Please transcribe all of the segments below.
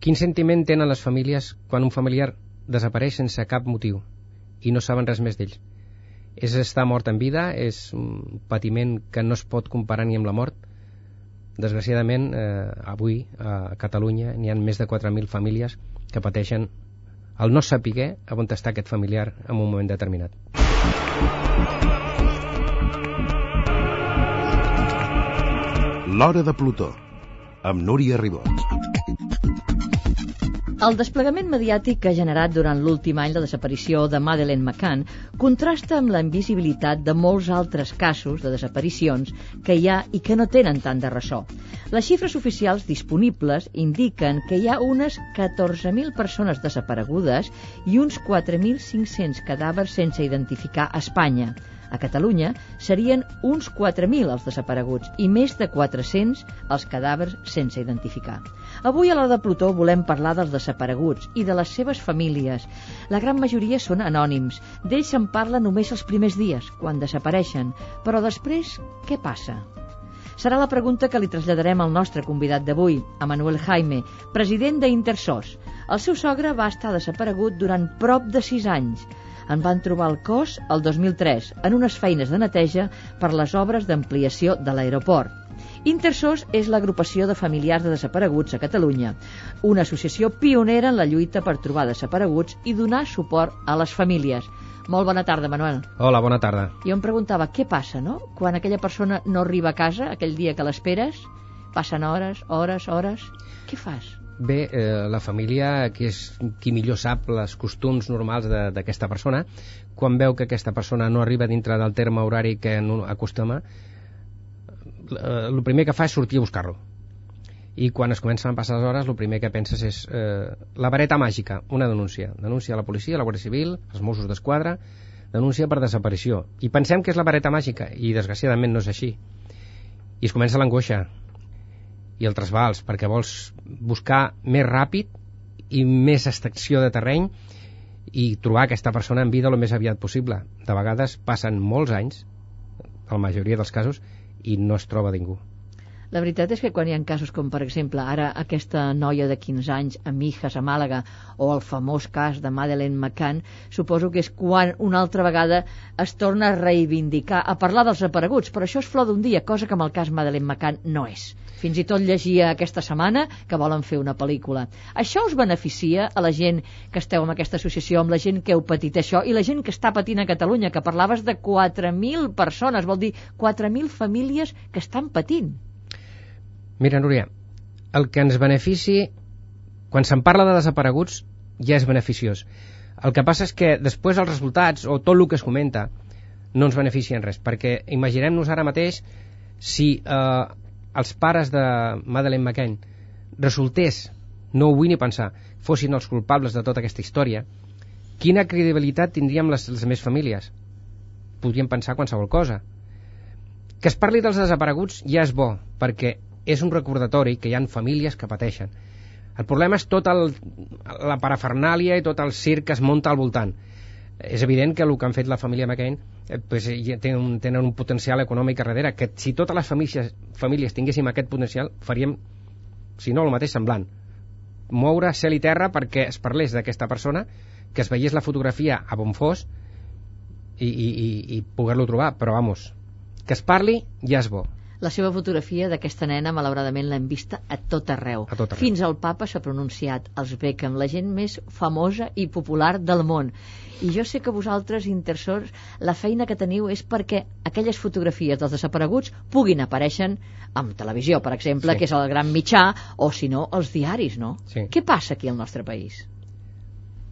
Quin sentiment tenen les famílies quan un familiar desapareix sense cap motiu i no saben res més d'ells? És estar mort en vida, és un patiment que no es pot comparar ni amb la mort. Desgraciadament, eh, avui a Catalunya n'hi ha més de 4.000 famílies que pateixen el no saber on està aquest familiar en un moment determinat. L'Hora de Plutó, amb Núria Ribot. El desplegament mediàtic que ha generat durant l'últim any la desaparició de Madeleine McCann contrasta amb la invisibilitat de molts altres casos de desaparicions que hi ha i que no tenen tant de ressò. Les xifres oficials disponibles indiquen que hi ha unes 14.000 persones desaparegudes i uns 4.500 cadàvers sense identificar a Espanya. A Catalunya serien uns 4.000 els desapareguts i més de 400 els cadàvers sense identificar. Avui a l'hora de Plutó volem parlar dels desapareguts i de les seves famílies. La gran majoria són anònims. D'ells se'n parla només els primers dies, quan desapareixen. Però després, què passa? Serà la pregunta que li traslladarem al nostre convidat d'avui, a Manuel Jaime, president d'Intersos. El seu sogre va estar desaparegut durant prop de sis anys en van trobar el cos el 2003 en unes feines de neteja per les obres d'ampliació de l'aeroport. Intersos és l'agrupació de familiars de desapareguts a Catalunya, una associació pionera en la lluita per trobar desapareguts i donar suport a les famílies. Molt bona tarda, Manuel. Hola, bona tarda. Jo em preguntava, què passa, no? Quan aquella persona no arriba a casa, aquell dia que l'esperes, passen hores, hores, hores... Què fas? Bé, eh, la família, que és qui millor sap les costums normals d'aquesta persona, quan veu que aquesta persona no arriba dintre del terme horari que no acostuma, el primer que fa és sortir a buscar-lo. I quan es comencen a passar les hores, el primer que penses és eh, la vareta màgica, una denúncia. Denúncia a la policia, a la Guàrdia Civil, als Mossos d'Esquadra, denúncia per desaparició. I pensem que és la vareta màgica, i desgraciadament no és així. I es comença l'angoixa, i el trasbals, perquè vols buscar més ràpid i més extracció de terreny i trobar aquesta persona en vida el més aviat possible. De vegades passen molts anys, en la majoria dels casos, i no es troba ningú. La veritat és que quan hi ha casos com, per exemple, ara aquesta noia de 15 anys a Mijas, a Màlaga, o el famós cas de Madeleine McCann, suposo que és quan una altra vegada es torna a reivindicar, a parlar dels apareguts, però això és flor d'un dia, cosa que amb el cas Madeleine McCann no és. Fins i tot llegia aquesta setmana que volen fer una pel·lícula. Això us beneficia a la gent que esteu en aquesta associació, amb la gent que heu patit això i la gent que està patint a Catalunya, que parlaves de 4.000 persones, vol dir 4.000 famílies que estan patint. Mira, Núria, el que ens benefici, quan se'n parla de desapareguts, ja és beneficiós. El que passa és que després els resultats, o tot el que es comenta, no ens beneficien res, perquè imaginem-nos ara mateix si eh, els pares de Madeleine McCain resultés, no ho vull ni pensar, fossin els culpables de tota aquesta història, quina credibilitat tindríem les, les més famílies? Podríem pensar qualsevol cosa. Que es parli dels desapareguts ja és bo, perquè és un recordatori que hi han famílies que pateixen. El problema és tota la parafernàlia i tot el circ que es munta al voltant és evident que el que han fet la família McCain eh, pues, ja tenen, un, tenen un potencial econòmic a darrere, que si totes les famílies, famílies tinguéssim aquest potencial, faríem, si no, el mateix semblant. Moure cel i terra perquè es parlés d'aquesta persona, que es veiés la fotografia a bon fos i, i, i, i poder-lo trobar, però vamos, que es parli ja és bo. La seva fotografia d'aquesta nena, malauradament, l'hem vista a tot arreu. A tot arreu. Fins al papa s'ha pronunciat, els Beckham, la gent més famosa i popular del món. I jo sé que vosaltres, intersors, la feina que teniu és perquè aquelles fotografies dels desapareguts puguin aparèixer en televisió, per exemple, sí. que és el gran mitjà, o si no, els diaris, no? Sí. Què passa aquí al nostre país?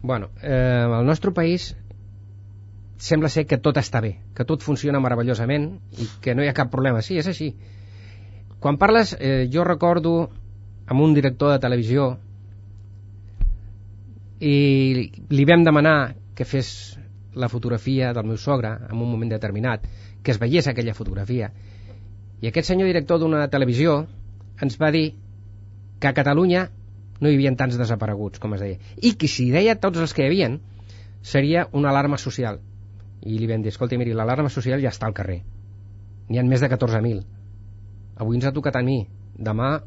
Bueno, eh, al nostre país sembla ser que tot està bé, que tot funciona meravellosament i que no hi ha cap problema. Sí, és així. Quan parles, eh, jo recordo amb un director de televisió i li vam demanar que fes la fotografia del meu sogre en un moment determinat, que es veiés aquella fotografia. I aquest senyor director d'una televisió ens va dir que a Catalunya no hi havia tants desapareguts, com es deia, i que si deia tots els que hi havien, seria una alarma social i li vam dir, escolta, miri, l'alarma social ja està al carrer n'hi han més de 14.000 avui ens ha tocat a mi demà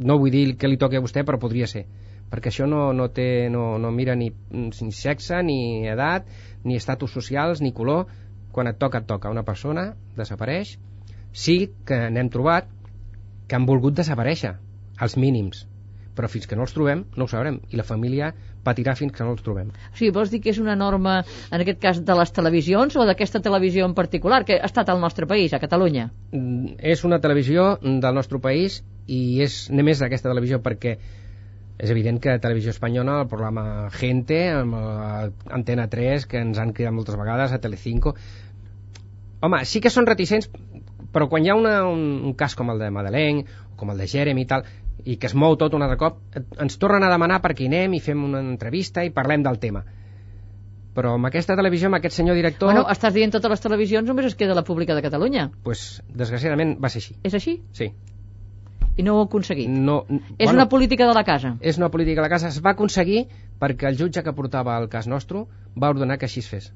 no vull dir que li toqui a vostè però podria ser perquè això no, no, té, no, no mira ni, ni sexe, ni edat, ni estatus socials, ni color. Quan et toca, et toca. Una persona desapareix. Sí que n'hem trobat que han volgut desaparèixer, als mínims. Però fins que no els trobem, no ho sabrem. I la família patirà fins que no els trobem. O sigui, vols dir que és una norma, en aquest cas, de les televisions o d'aquesta televisió en particular, que ha estat al nostre país, a Catalunya? Mm, És una televisió del nostre país i és només d'aquesta televisió perquè és evident que Televisió Espanyola, el programa Gente, amb Antena 3, que ens han cridat moltes vegades, a Telecinco... Home, sí que són reticents, però quan hi ha una, un, un cas com el de Madeleine, o com el de Jeremy i tal, i que es mou tot un altre cop, ens tornen a demanar perquè hi anem i fem una entrevista i parlem del tema. Però amb aquesta televisió, amb aquest senyor director... Bueno, estàs dient totes les televisions, només es queda la pública de Catalunya. pues, desgraciadament va ser així. És així? Sí. I no ho ha aconseguit. No, És una política de la casa. és una política de la casa. Es va aconseguir perquè el jutge que portava el cas nostre va ordenar que així es fes.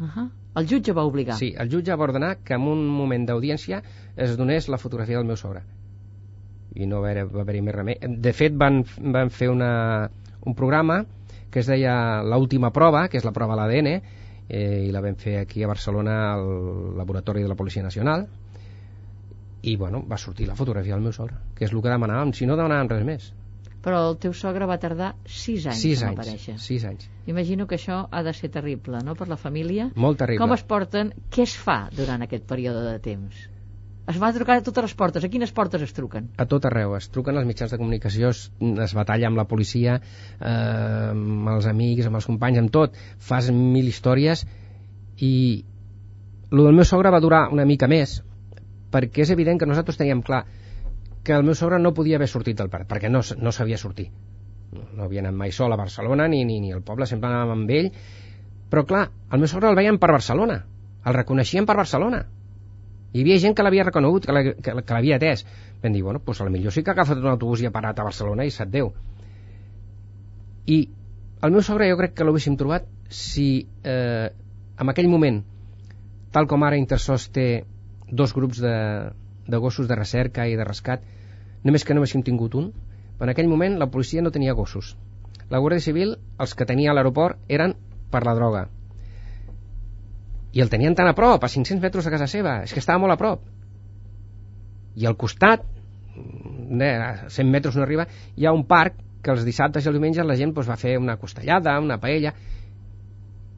Uh -huh. El jutge va obligar. Sí, el jutge va ordenar que en un moment d'audiència es donés la fotografia del meu sogre. I no va haver- va haver-hi més remei. De fet, van, van fer una, un programa que es deia L'última prova, que és la prova a l'ADN, eh, i la vam fer aquí a Barcelona al laboratori de la Policia Nacional, i bueno, va sortir la fotografia del meu sogre, que és el que demanàvem, si no demanàvem res més. Però el teu sogre va tardar 6 anys sis en anys, aparèixer. sis anys. Imagino que això ha de ser terrible, no?, per la família. Molt terrible. Com es porten? Què es fa durant aquest període de temps? Es va trucar a totes les portes. A quines portes es truquen? a tot arreu, es truquen als mitjans de comunicació, es, es batalla amb la policia, eh, amb els amics, amb els companys, amb tot, fas mil històries i el del meu sogre va durar una mica més perquè és evident que nosaltres teníem clar que el meu sogre no podia haver sortit del parc perquè no, no sabia sortir. No, no havia anat mai sol a Barcelona ni, ni, ni al poble, sempre anàvem amb ell. Però clar, el meu sogre el veien per Barcelona. El reconeixien per Barcelona hi havia gent que l'havia reconegut, que l'havia atès. Vam dir, bueno, doncs potser sí que ha agafat un autobús i ha parat a Barcelona i sap Déu. I el meu sogre jo crec que l'haguéssim trobat si eh, en aquell moment, tal com ara Intersos té dos grups de, de gossos de recerca i de rescat, només que no haguéssim tingut un, en aquell moment la policia no tenia gossos. La Guàrdia Civil, els que tenia a l'aeroport, eren per la droga. I el tenien tan a prop, a 500 metres de casa seva, és que estava molt a prop. I al costat, mm, eh, a 100 metres no arriba, hi ha un parc que els dissabtes i els diumenges la gent doncs, va fer una costellada, una paella,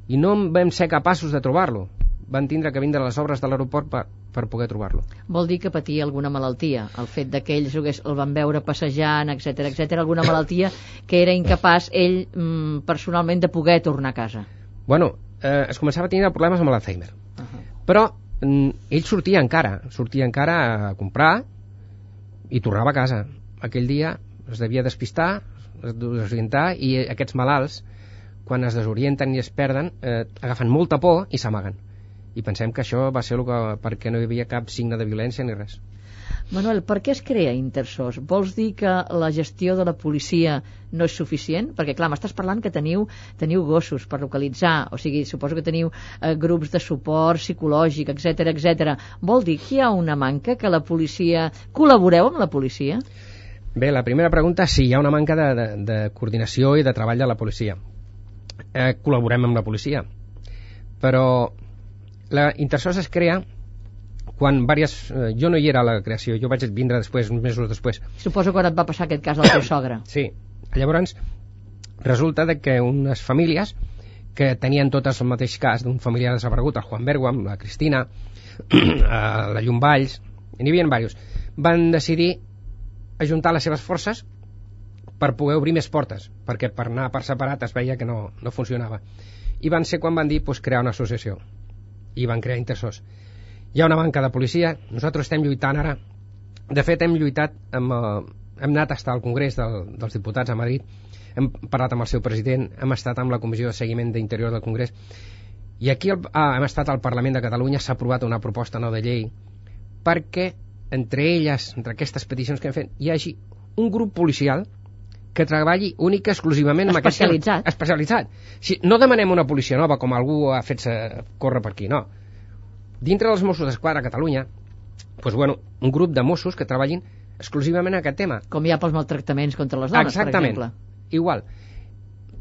i no vam ser capaços de trobar-lo. Van tindre que vindre les obres de l'aeroport per, per poder trobar-lo. Vol dir que patia alguna malaltia, el fet de que ells el van veure passejant, etc etc, alguna malaltia que era incapaç ell mm, personalment de poder tornar a casa. Bueno, eh, es començava a tenir problemes amb l'Alzheimer. Uh -huh. Però mm, ell sortia encara, sortia encara a comprar i tornava a casa. Aquell dia es devia despistar, es desorientar i aquests malalts, quan es desorienten i es perden, eh, agafen molta por i s'amaguen. I pensem que això va ser el que, perquè no hi havia cap signe de violència ni res. Manuel, per què es crea Intersos? Vols dir que la gestió de la policia no és suficient? Perquè, clar, m'estàs parlant que teniu, teniu gossos per localitzar, o sigui, suposo que teniu eh, grups de suport psicològic, etc etc. Vol dir que hi ha una manca, que la policia... Col·laboreu amb la policia? Bé, la primera pregunta, sí, hi ha una manca de, de, de coordinació i de treball de la policia. Eh, col·laborem amb la policia, però la Intersos es crea quan diverses... Eh, jo no hi era a la creació, jo vaig vindre després, uns mesos després. Suposo que ara et va passar aquest cas del teu sogre. Sí, llavors resulta de que unes famílies que tenien totes el mateix cas d'un familiar desaparegut, el Juan Berguam, la Cristina, la Llum Valls, n'hi havia diversos, van decidir ajuntar les seves forces per poder obrir més portes, perquè per anar per separat es veia que no, no funcionava. I van ser quan van dir pues, crear una associació. I van crear Intersos. Hi ha una banca de policia, nosaltres estem lluitant ara. De fet, hem lluitat amb... Eh, hem anat a estar al Congrés del, dels Diputats a Madrid, hem parlat amb el seu president, hem estat amb la Comissió de Seguiment d'Interior del Congrés, i aquí el, ah, hem estat al Parlament de Catalunya, s'ha aprovat una proposta nova de llei perquè entre elles, entre aquestes peticions que hem fet, hi hagi un grup policial que treballi únic i exclusivament amb. Especialitzat. Especialitzat. Si, no demanem una policia nova com algú ha fet córrer per aquí, no. Dintre dels Mossos d'Esquadra a Catalunya, doncs, bueno, un grup de Mossos que treballin exclusivament a aquest tema. Com hi ha pels maltractaments contra les dones, Exactament. per exemple. Igual.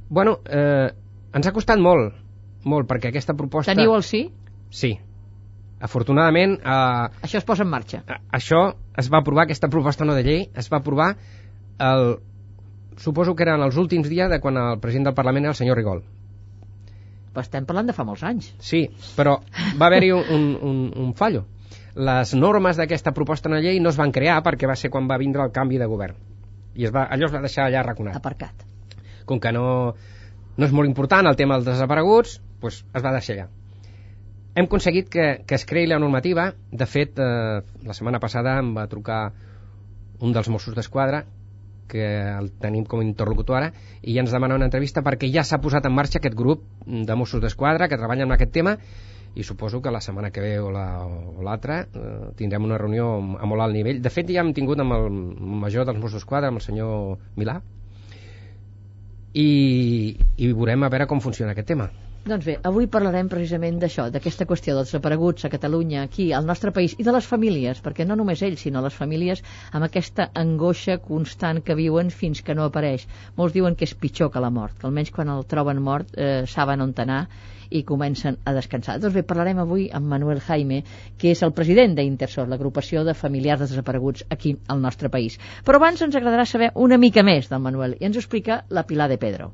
Bueno, eh, ens ha costat molt, molt, perquè aquesta proposta... Teniu el sí? Sí. Afortunadament, eh, Això es posa en marxa. a- això es va aprovar, aquesta proposta no de llei, es va aprovar el, suposo que eren els últims dies de quan el president del Parlament era el senyor Rigol. Però estem parlant de fa molts anys. Sí, però va haver-hi un, un, un, fallo. Les normes d'aquesta proposta de llei no es van crear perquè va ser quan va vindre el canvi de govern. I es va, allò es va deixar allà arraconat. Aparcat. Com que no, no és molt important el tema dels desapareguts, doncs es va deixar allà. Hem aconseguit que, que es creï la normativa. De fet, eh, la setmana passada em va trucar un dels Mossos d'Esquadra que el tenim com a interlocutor ara, i ja ens demana una entrevista perquè ja s'ha posat en marxa aquest grup de Mossos d'Esquadra que treballa en aquest tema i suposo que la setmana que ve o la- o l'altra eh, tindrem una reunió a molt alt nivell. De fet, ja hem tingut amb el major dels Mossos d'Esquadra, amb el senyor Milà, i, i veurem a veure com funciona aquest tema. Doncs bé, avui parlarem precisament d'això, d'aquesta qüestió dels desapareguts a Catalunya, aquí, al nostre país, i de les famílies, perquè no només ells, sinó les famílies amb aquesta angoixa constant que viuen fins que no apareix. Molts diuen que és pitjor que la mort, que almenys quan el troben mort eh, saben on anar i comencen a descansar. Doncs bé, parlarem avui amb Manuel Jaime, que és el president d'Intersor, l'agrupació de familiars de desapareguts aquí al nostre país. Però abans ens agradarà saber una mica més del Manuel, i ens ho explica la Pilar de Pedro.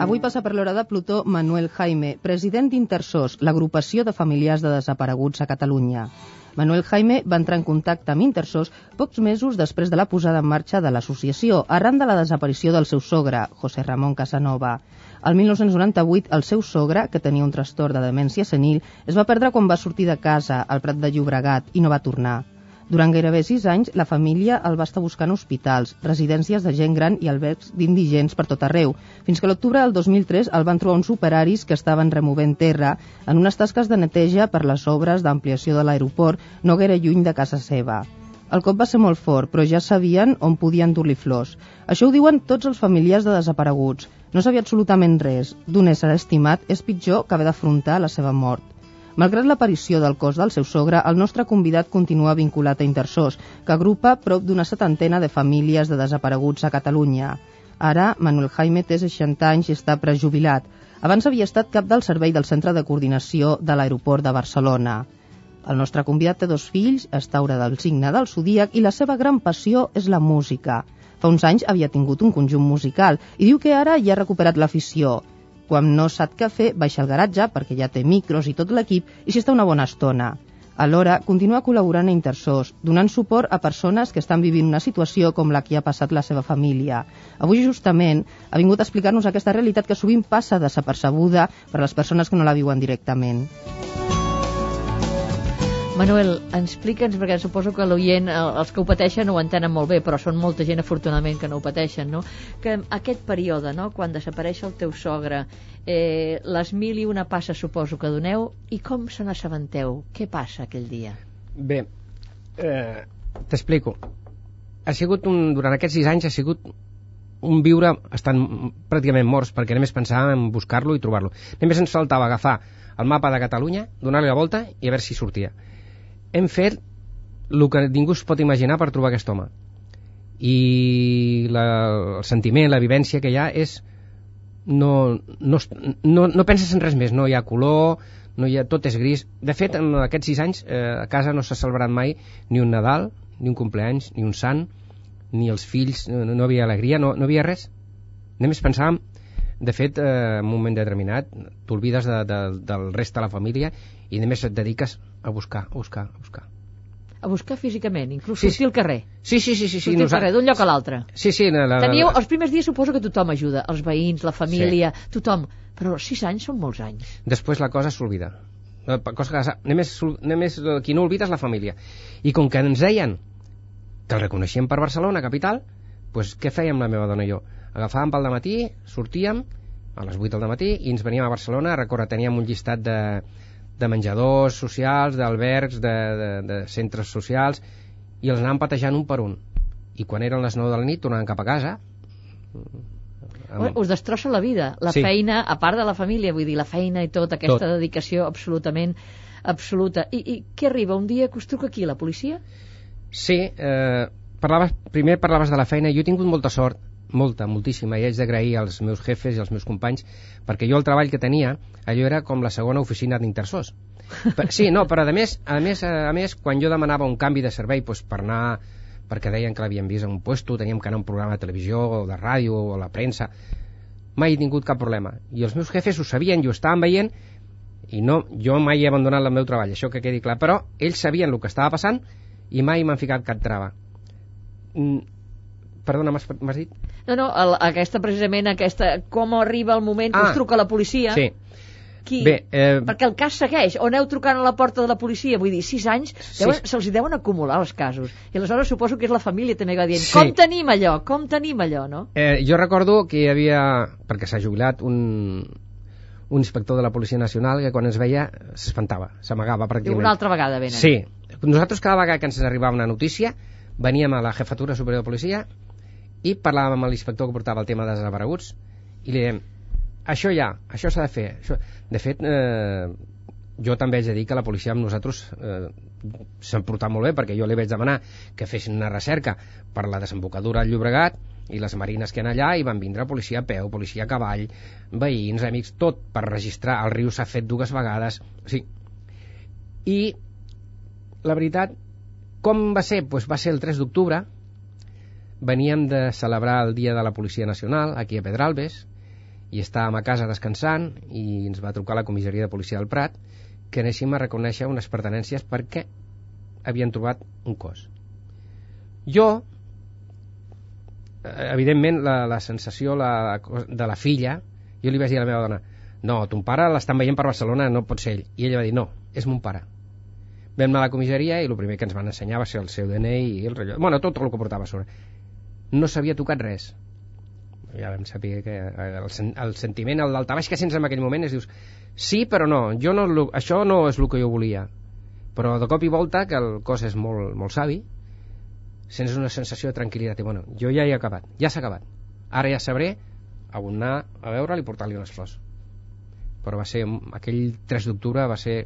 Avui passa per l'hora de Plutó Manuel Jaime, president d'Intersós, l'agrupació de familiars de desapareguts a Catalunya. Manuel Jaime va entrar en contacte amb Intersós pocs mesos després de la posada en marxa de l'associació, arran de la desaparició del seu sogre, José Ramón Casanova. El 1998, el seu sogre, que tenia un trastorn de demència senil, es va perdre quan va sortir de casa, al Prat de Llobregat, i no va tornar. Durant gairebé sis anys, la família el va estar buscant hospitals, residències de gent gran i albergs d'indigents per tot arreu, fins que l'octubre del 2003 el van trobar uns operaris que estaven removent terra en unes tasques de neteja per les obres d'ampliació de l'aeroport no gaire lluny de casa seva. El cop va ser molt fort, però ja sabien on podien dur-li flors. Això ho diuen tots els familiars de desapareguts. No sabia absolutament res. D'un ésser estimat és pitjor que haver d'afrontar la seva mort. Malgrat l'aparició del cos del seu sogre, el nostre convidat continua vinculat a Intersós, que agrupa prop d'una setantena de famílies de desapareguts a Catalunya. Ara, Manuel Jaime té 60 anys i està prejubilat. Abans havia estat cap del servei del Centre de Coordinació de l'Aeroport de Barcelona. El nostre convidat té dos fills, està hora del signe del zodíac i la seva gran passió és la música. Fa uns anys havia tingut un conjunt musical i diu que ara ja ha recuperat l'afició. Quan no sap què fer, baixa al garatge perquè ja té micros i tot l'equip i s'hi està una bona estona. Alhora, continua col·laborant a Intersós, donant suport a persones que estan vivint una situació com la que ha passat la seva família. Avui, justament, ha vingut a explicar-nos aquesta realitat que sovint passa desapercebuda per a les persones que no la viuen directament. Manuel, explica'ns, perquè suposo que l'oient, eh, els que ho pateixen ho entenen molt bé, però són molta gent afortunadament que no ho pateixen, no? Que aquest període, no?, quan desapareix el teu sogre, eh, les mil i una passes suposo que doneu, i com se n'assabenteu? Què passa aquell dia? Bé, eh, t'explico. Ha sigut un, durant aquests sis anys ha sigut un viure estan pràcticament morts perquè només pensàvem en buscar-lo i trobar-lo. Només ens faltava agafar el mapa de Catalunya, donar-li la volta i a veure si sortia. Hem fet el que ningú es pot imaginar per trobar aquest home. I la, el sentiment, la vivència que hi ha és no, no, no, no penses en res més, no hi ha color, no hi ha, tot és gris. De fet, en aquests sis anys eh, a casa no s'ha celebrat mai ni un Nadal, ni un compleanys, ni un sant, ni els fills, no, no havia alegria, no, no havia res. Només pensàvem, de fet, eh, en un moment determinat, t'olvides de, de, del rest de la família i només et dediques a buscar, a buscar, a buscar. A buscar físicament, inclús Sí, sortir sí. al carrer. Sí, sí, sí, sí. sí sortir al carrer, d'un lloc a l'altre. Sí, sí. La, la, Teníeu, els primers dies suposo que tothom ajuda, els veïns, la família, tothom, però sis anys són molts anys. després la cosa s'olvida. La cosa que, només, només eh, qui no oblida és la família. I com que ens deien que el reconeixíem per Barcelona, capital, doncs què fèiem la meva dona i jo? Agafàvem pel matí, sortíem a les 8 del matí i ens veníem a Barcelona a recórrer. Teníem un llistat de, de menjadors socials, d'albergs, de, de, de centres socials i els anàvem patejant un per un. I quan eren les 9 de la nit tornàvem cap a casa amb... Us destrossa la vida, la Sí. feina, a part de la família, vull dir, la feina i tot, aquesta Tot. dedicació absolutament absoluta. I, I què arriba? Un dia que us truca aquí, la policia? Sí, eh, parlaves, primer parlaves de la feina. Jo he tingut molta sort, molta, moltíssima, i haig d'agrair als meus jefes i als meus companys, perquè jo el treball que tenia, allò era com la segona oficina d'intersors. Sí, no, però a més, a més, a més, quan jo demanava un canvi de servei doncs, per anar perquè deien que l'havien vist en un puesto, teníem que anar a un programa de televisió o de ràdio o a la premsa, mai he tingut cap problema. I els meus jefes ho sabien i ho estaven veient i no, jo mai he abandonat el meu treball, això que quedi clar, però ells sabien el que estava passant i mai m'han ficat cap trava. Mm, perdona, m'has dit? No, no, el, aquesta precisament, aquesta, com arriba el moment que Ah, us truca la policia? Sí. Qui? Bé, eh, Perquè el cas segueix, o aneu trucant a la porta de la policia, vull dir, sis anys, Sí. deuen, se'ls hi deuen acumular els casos. I aleshores suposo que és la família també que va dient, Sí. com tenim allò, com tenim allò, no? Eh, jo recordo que hi havia, perquè s'ha jubilat, un, un inspector de la Policia Nacional que quan ens veia s'espantava, s'amagava pràcticament. una altra vegada venen. Sí. Nosaltres cada vegada que ens arribava una notícia veníem a la jefatura superior de policia i parlàvem amb l'inspector que portava el tema de desapareguts i li dèiem això ja, això s'ha de fer això... de fet eh, jo també haig de dir que la policia amb nosaltres eh, s'han portat molt bé perquè jo li vaig demanar que fessin una recerca per la desembocadura del Llobregat i les marines que hi ha allà i van vindre policia a peu, policia a cavall veïns, amics, tot per registrar el riu s'ha fet dues vegades sigui, i la veritat com va ser? Pues va ser el 3 d'octubre veníem de celebrar el dia de la Policia Nacional aquí a Pedralbes i estàvem a casa descansant i ens va trucar la comissaria de policia del Prat que anéssim a reconèixer unes pertenències perquè havien trobat un cos. Jo eh, evidentment la, la sensació la, de la filla jo li vaig dir a la meva dona no, ton pare l'estan veient per Barcelona, no pot ser ell. I ella va dir, no, és mon pare. Vam anar a la comissaria i el primer que ens van ensenyar va ser el seu DNI i el rellotge, bueno, tot el que portava a sobre no s'havia tocat res. Ja vam saber que el, el sentiment, el daltabaix que sents en aquell moment és dius, sí però no, jo no això no és el que jo volia. Però de cop i volta que el cos és molt, molt savi sents una sensació de tranquil·litat i bueno, jo ja he acabat, ja s'ha acabat. Ara ja sabré a on anar a veure'l i portar-li unes flors. Però va ser, aquell 3 d'octubre va ser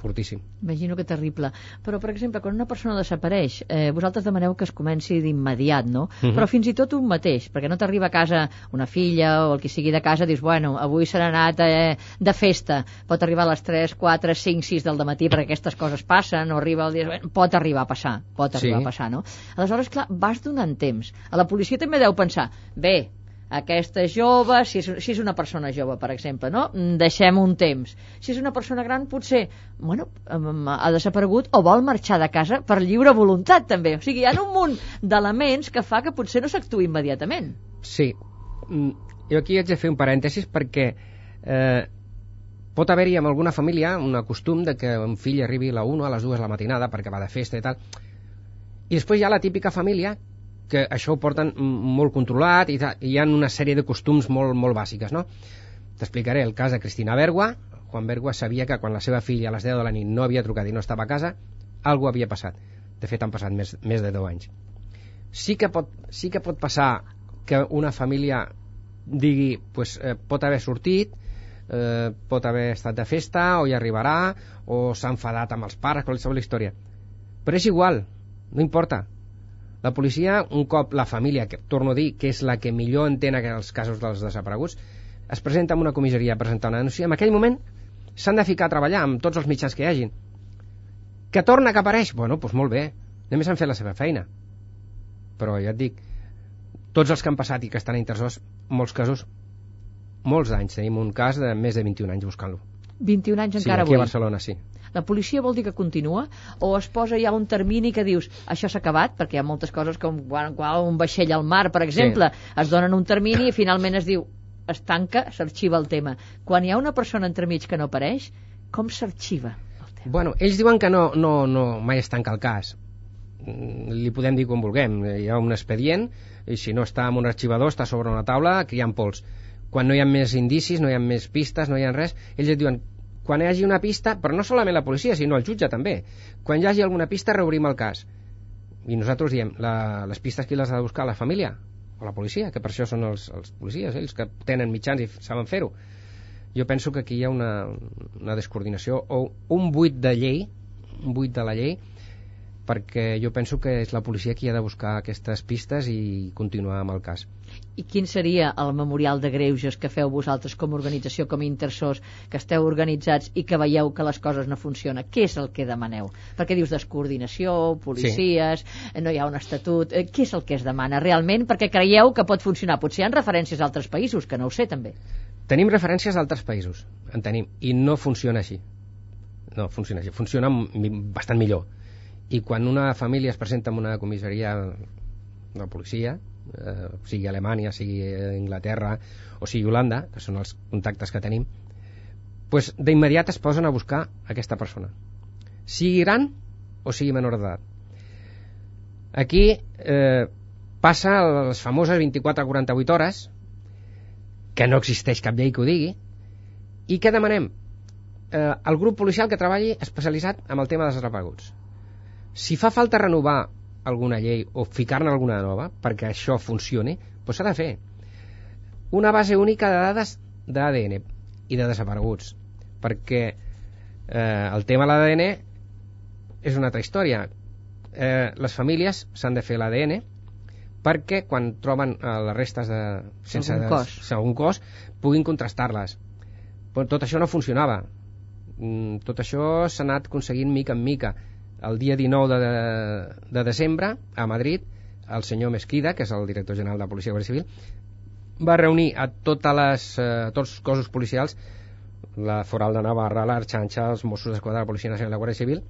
fortíssim Imagino que terrible. Però, per exemple, quan una persona desapareix, eh, vosaltres demaneu que es comenci d'immediat, no? Mhm. Però fins i tot un mateix, perquè no t'arriba a casa una filla o el que sigui de casa, dius, bueno, avui s'ha anat eh, de festa, pot arribar a les 3, 4, 5, 6 del matí, perquè aquestes coses passen, o arriba el dia... Bueno, pot arribar a passar, pot arribar Sí. a passar, no? Aleshores, clar, vas donant temps. A la policia també deu pensar, bé, aquesta jove, si és, si és una persona jove, per exemple, no? Mm, Deixem un temps. Si és una persona gran, potser, bueno, ha desaparegut o vol marxar de casa per lliure voluntat, també. O sigui, hi ha un munt d'elements que fa que potser no s'actuï immediatament. Sí, Mm, jo aquí haig de fer un parèntesis perquè eh, pot haver-hi en alguna família un costum de que un fill arribi a la 1 a les 2 de la matinada perquè va de festa i tal i després hi ha la típica família que això ho porten molt controlat i, hi ha una sèrie de costums molt, molt bàsiques no? t'explicaré el cas de Cristina Bergua. Juan Bergua sabia que quan la seva filla a les 10 de la nit no havia trucat i no estava a casa algú havia passat. De fet han passat més, més de 10 anys. Sí que pot, sí que pot passar que una família digui pues, eh, pot haver sortit eh, pot haver estat de festa o hi arribarà o s'ha enfadat amb els pares qualsevol història. Però és igual, no importa la policia, un cop la família que torno a dir que és la que millor entén els casos dels desapareguts es presenta en una comissaria a presentar una denúncia. En aquell moment s'han de ficar a treballar amb tots els mitjans que hi hagin. Que torna que apareix, bueno, doncs molt bé. Només han fet la seva feina. Però ja et dic tots els que han passat i que estan a molts casos molts anys, tenim un cas de més de 21 anys buscant-lo. 21 anys sí, encara aquí a avui. Barcelona, sí La policia vol dir que continua o es posa ja un termini que dius això s'ha acabat, perquè hi ha moltes coses com quan, quan un vaixell al mar, per exemple, es donen un termini i finalment es diu es tanca, s'arxiva el tema. Quan hi ha una persona entremig que no apareix, com s'arxiva el tema? Bueno, ells diuen que no, no, no mai es tanca el cas. Li podem dir com vulguem. Hi ha un expedient i si no està en un arxivador, està sobre una taula criant pols. Quan no hi ha més indicis, no hi ha més pistes, no hi ha res, ells et diuen quan hi hagi una pista, però no solament la policia, sinó el jutge també. Quan hi hagi alguna pista, reobrim el cas. I nosaltres diem, la, les pistes qui les ha de buscar? La família? o la policia, que per això són els, els policies, ells que tenen mitjans i saben fer-ho. Jo penso que aquí hi ha una, una descoordinació o un buit de llei, un buit de la llei, perquè jo penso que és la policia qui ha de buscar aquestes pistes i continuar amb el cas. I quin seria el memorial de greuges que feu vosaltres com a organització, com a intersors, que esteu organitzats i que veieu que les coses no funcionen? Què és el que demaneu? Perquè dius descoordinació, policies, sí. no hi ha un estatut... Eh, què és el que es demana realment? Perquè creieu que pot funcionar. Potser hi ha referències a altres països, que no ho sé també. Tenim referències d'altres països, en tenim, i no funciona així. No funciona així. Funciona bastant millor i quan una família es presenta en una comissaria de policia, eh, sigui Alemanya, sigui Inglaterra o sigui Holanda, que són els contactes que tenim, pues d'immediat es posen a buscar aquesta persona. Sigui gran o sigui menor d'edat. Aquí eh, passa les famoses 24 a 48 hores, que no existeix cap llei que ho digui, i què demanem? Eh, el grup policial que treballi especialitzat en el tema dels repaguts si fa falta renovar alguna llei o ficar-ne alguna nova perquè això funcioni, doncs s'ha de fer. Una base única de dades d'ADN i de desapareguts, perquè eh, el tema de l'ADN és una altra història. Eh, les famílies s'han de fer l'ADN perquè quan troben eh, les restes de, sense algun cos, de, algun cos puguin contrastar-les. Però tot això no funcionava. Mm, tot això s'ha anat aconseguint mica en mica el dia 19 de, de desembre, a Madrid, el senyor Mesquida, que és el director general de la Policia Guàrdia Civil, va reunir a totes les, eh, tots els cossos policials, la Foral de Navarra, l'Arxanxa, els Mossos d'Esquadra, la Policia Nacional i la Guàrdia Civil,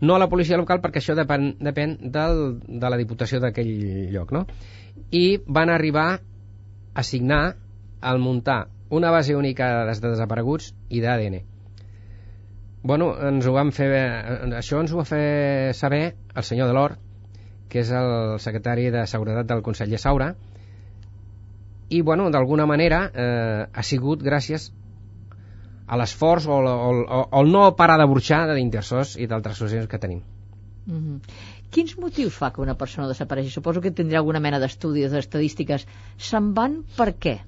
no a la policia local perquè això depèn, depèn del, de la diputació d'aquell lloc, no? I van arribar a signar al muntar una base única de desapareguts i d'ADN Bueno, ens ho vam fer... Això ens ho va fer saber el senyor Delor, que és el secretari de Seguretat del Consell de Saura, i, bueno, d'alguna manera eh, ha sigut gràcies a l'esforç o, o, o, o el no parar de burxar d'intersors i d'altres associacions que tenim. Mm -hmm. Quins motius fa que una persona desapareixi? Suposo que tindrà alguna mena d'estudis, d'estadístiques. Se'n van per què?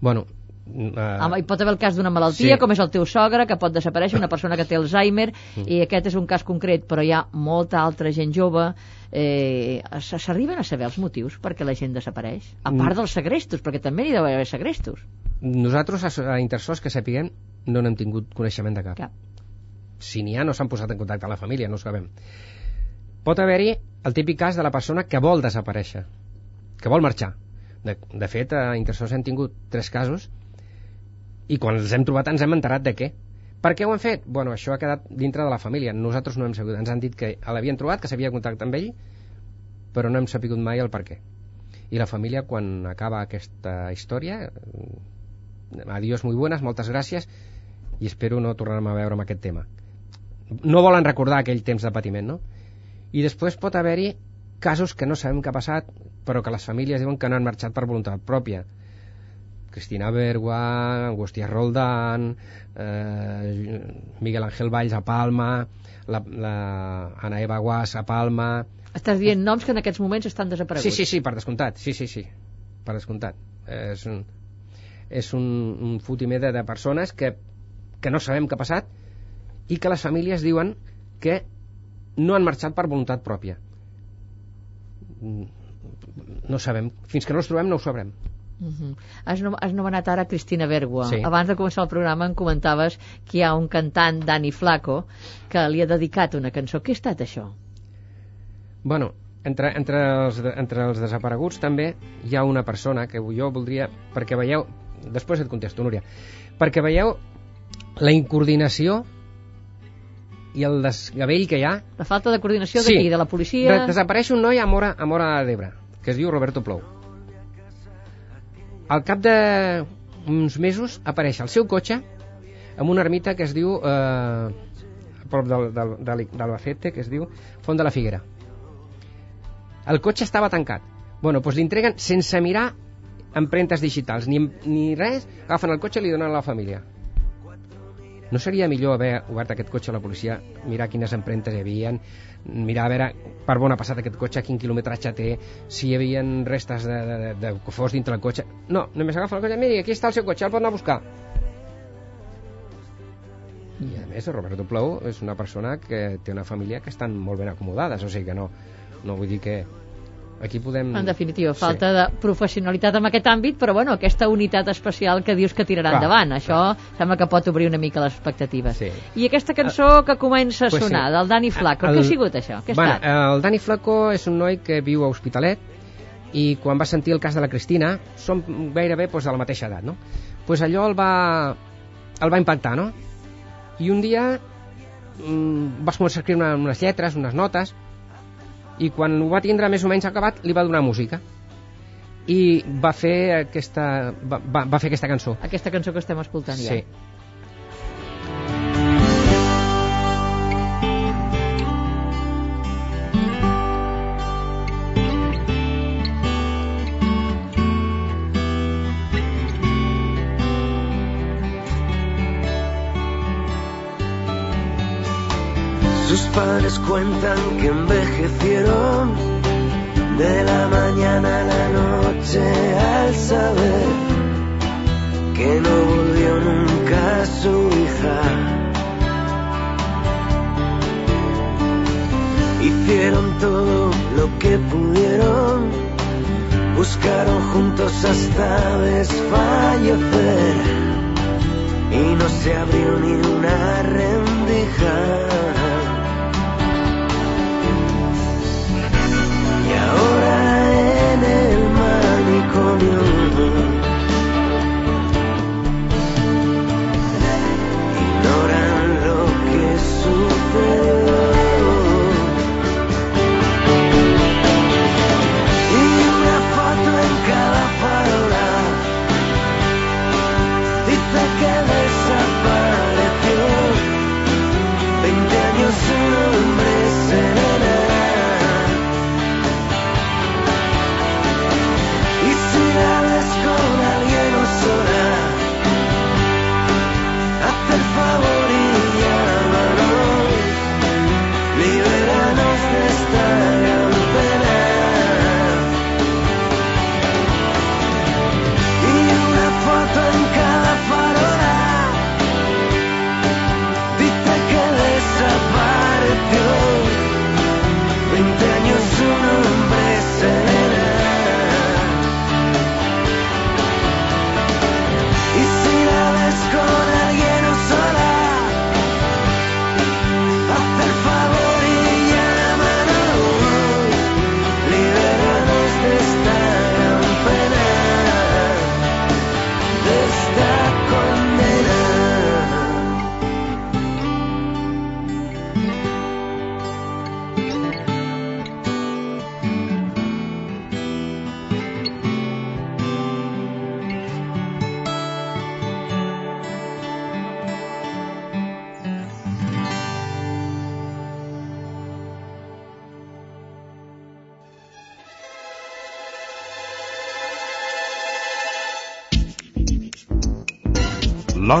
Bueno, Uh, hi pot haver el cas d'una malaltia, sí. com és el teu sogre, que pot desaparèixer, una persona que té Alzheimer, mm. i aquest és un cas concret, però hi ha molta altra gent jove. Eh, S'arriben a saber els motius perquè la gent desapareix? A mm. part dels segrestos, perquè també hi deu haver segrestos. Nosaltres, a Intersors, que sapiguem, no n'hem tingut coneixement de cap. cap. Si n'hi ha, no s'han posat en contacte amb la família, no ho sabem. Pot haver-hi el típic cas de la persona que vol desaparèixer, que vol marxar. De, de fet, a Intersors hem tingut tres casos i quan els hem trobat ens hem enterat de què per què ho han fet? Bueno, això ha quedat dintre de la família. Nosaltres no hem sabut. Ens han dit que l'havien trobat, que s'havia contactat amb ell, però no hem sapigut mai el per què. I la família, quan acaba aquesta història, mm, adiós muy buenas, moltes gràcies, i espero no tornar a veure amb aquest tema. No volen recordar aquell temps de patiment, no? I després pot haver-hi casos que no sabem què ha passat, però que les famílies diuen que no han marxat per voluntat pròpia Cristina Bergua, Agustín Roldán, eh, Miguel Ángel Valls a Palma, la, la Ana Eva Guas a Palma... Estàs dient noms que en aquests moments estan desapareguts. Sí, sí, sí, per descomptat, sí, sí, sí, per descomptat. Eh, és un, és un, un fotimer de, de persones que, que no sabem què ha passat i que les famílies diuen que no han marxat per voluntat pròpia. No sabem. Fins que no els trobem no ho sabrem. Uh -huh. has, no, has nomenat ara Cristina Bergua. Sí. Abans de començar el programa em comentaves que hi ha un cantant, Dani Flaco, que li ha dedicat una cançó. Què ha estat això? Bueno, entre, entre, els, entre els desapareguts també hi ha una persona que jo voldria... Perquè veieu... Després et contesto, Núria. Perquè veieu la incoordinació i el desgavell que hi ha... La falta de coordinació sí. d'aquí, de la policia... De, desapareix un noi a Mora, a Mora d'Ebre, que es diu Roberto Plou al cap de uns mesos apareix el seu cotxe amb una ermita que es diu eh, a prop del, del, de l'Albacete que es diu Font de la Figuera. El cotxe estava tancat. Bueno, doncs li entreguen sense mirar empremtes digitals. Ni, ni res, agafen el cotxe i li donen a la família no seria millor haver obert aquest cotxe a la policia, mirar quines empremtes hi havia, mirar a veure per on ha passat aquest cotxe, quin quilometratge té, si hi havia restes de, de, de, de fos dintre el cotxe. No, només agafa el cotxe, miri, aquí està el seu cotxe, el pot anar a buscar. I a més, Roberto Plou és una persona que té una família que estan molt ben acomodades, o sigui que no, no vull dir que aquí podem... En definitiva, falta sí. de professionalitat en aquest àmbit, però bueno, aquesta unitat especial que dius que tirarà Clar, endavant, això clar. sembla que pot obrir una mica les expectatives. Sí. I aquesta cançó que comença a Pues sí. sonar, del Dani Flaco, El- què ha sigut això? Què ha bueno, el Dani Flaco és un noi que viu a Hospitalet i quan va sentir el cas de la Cristina som gairebé doncs, de la mateixa edat no? pues allò el va, el va impactar no? i un dia mm, vas començar a escriure una, unes lletres, unes notes i quan ho va tindre més o menys acabat li va donar música i va fer aquesta, va, va, va fer aquesta cançó Aquesta cançó que estem escoltant ja. sí. Padres cuentan que envejecieron de la mañana a la noche al saber que no volvió nunca su hija. Hicieron todo lo que pudieron, buscaron juntos hasta desfallecer y no se abrió ni una rendija.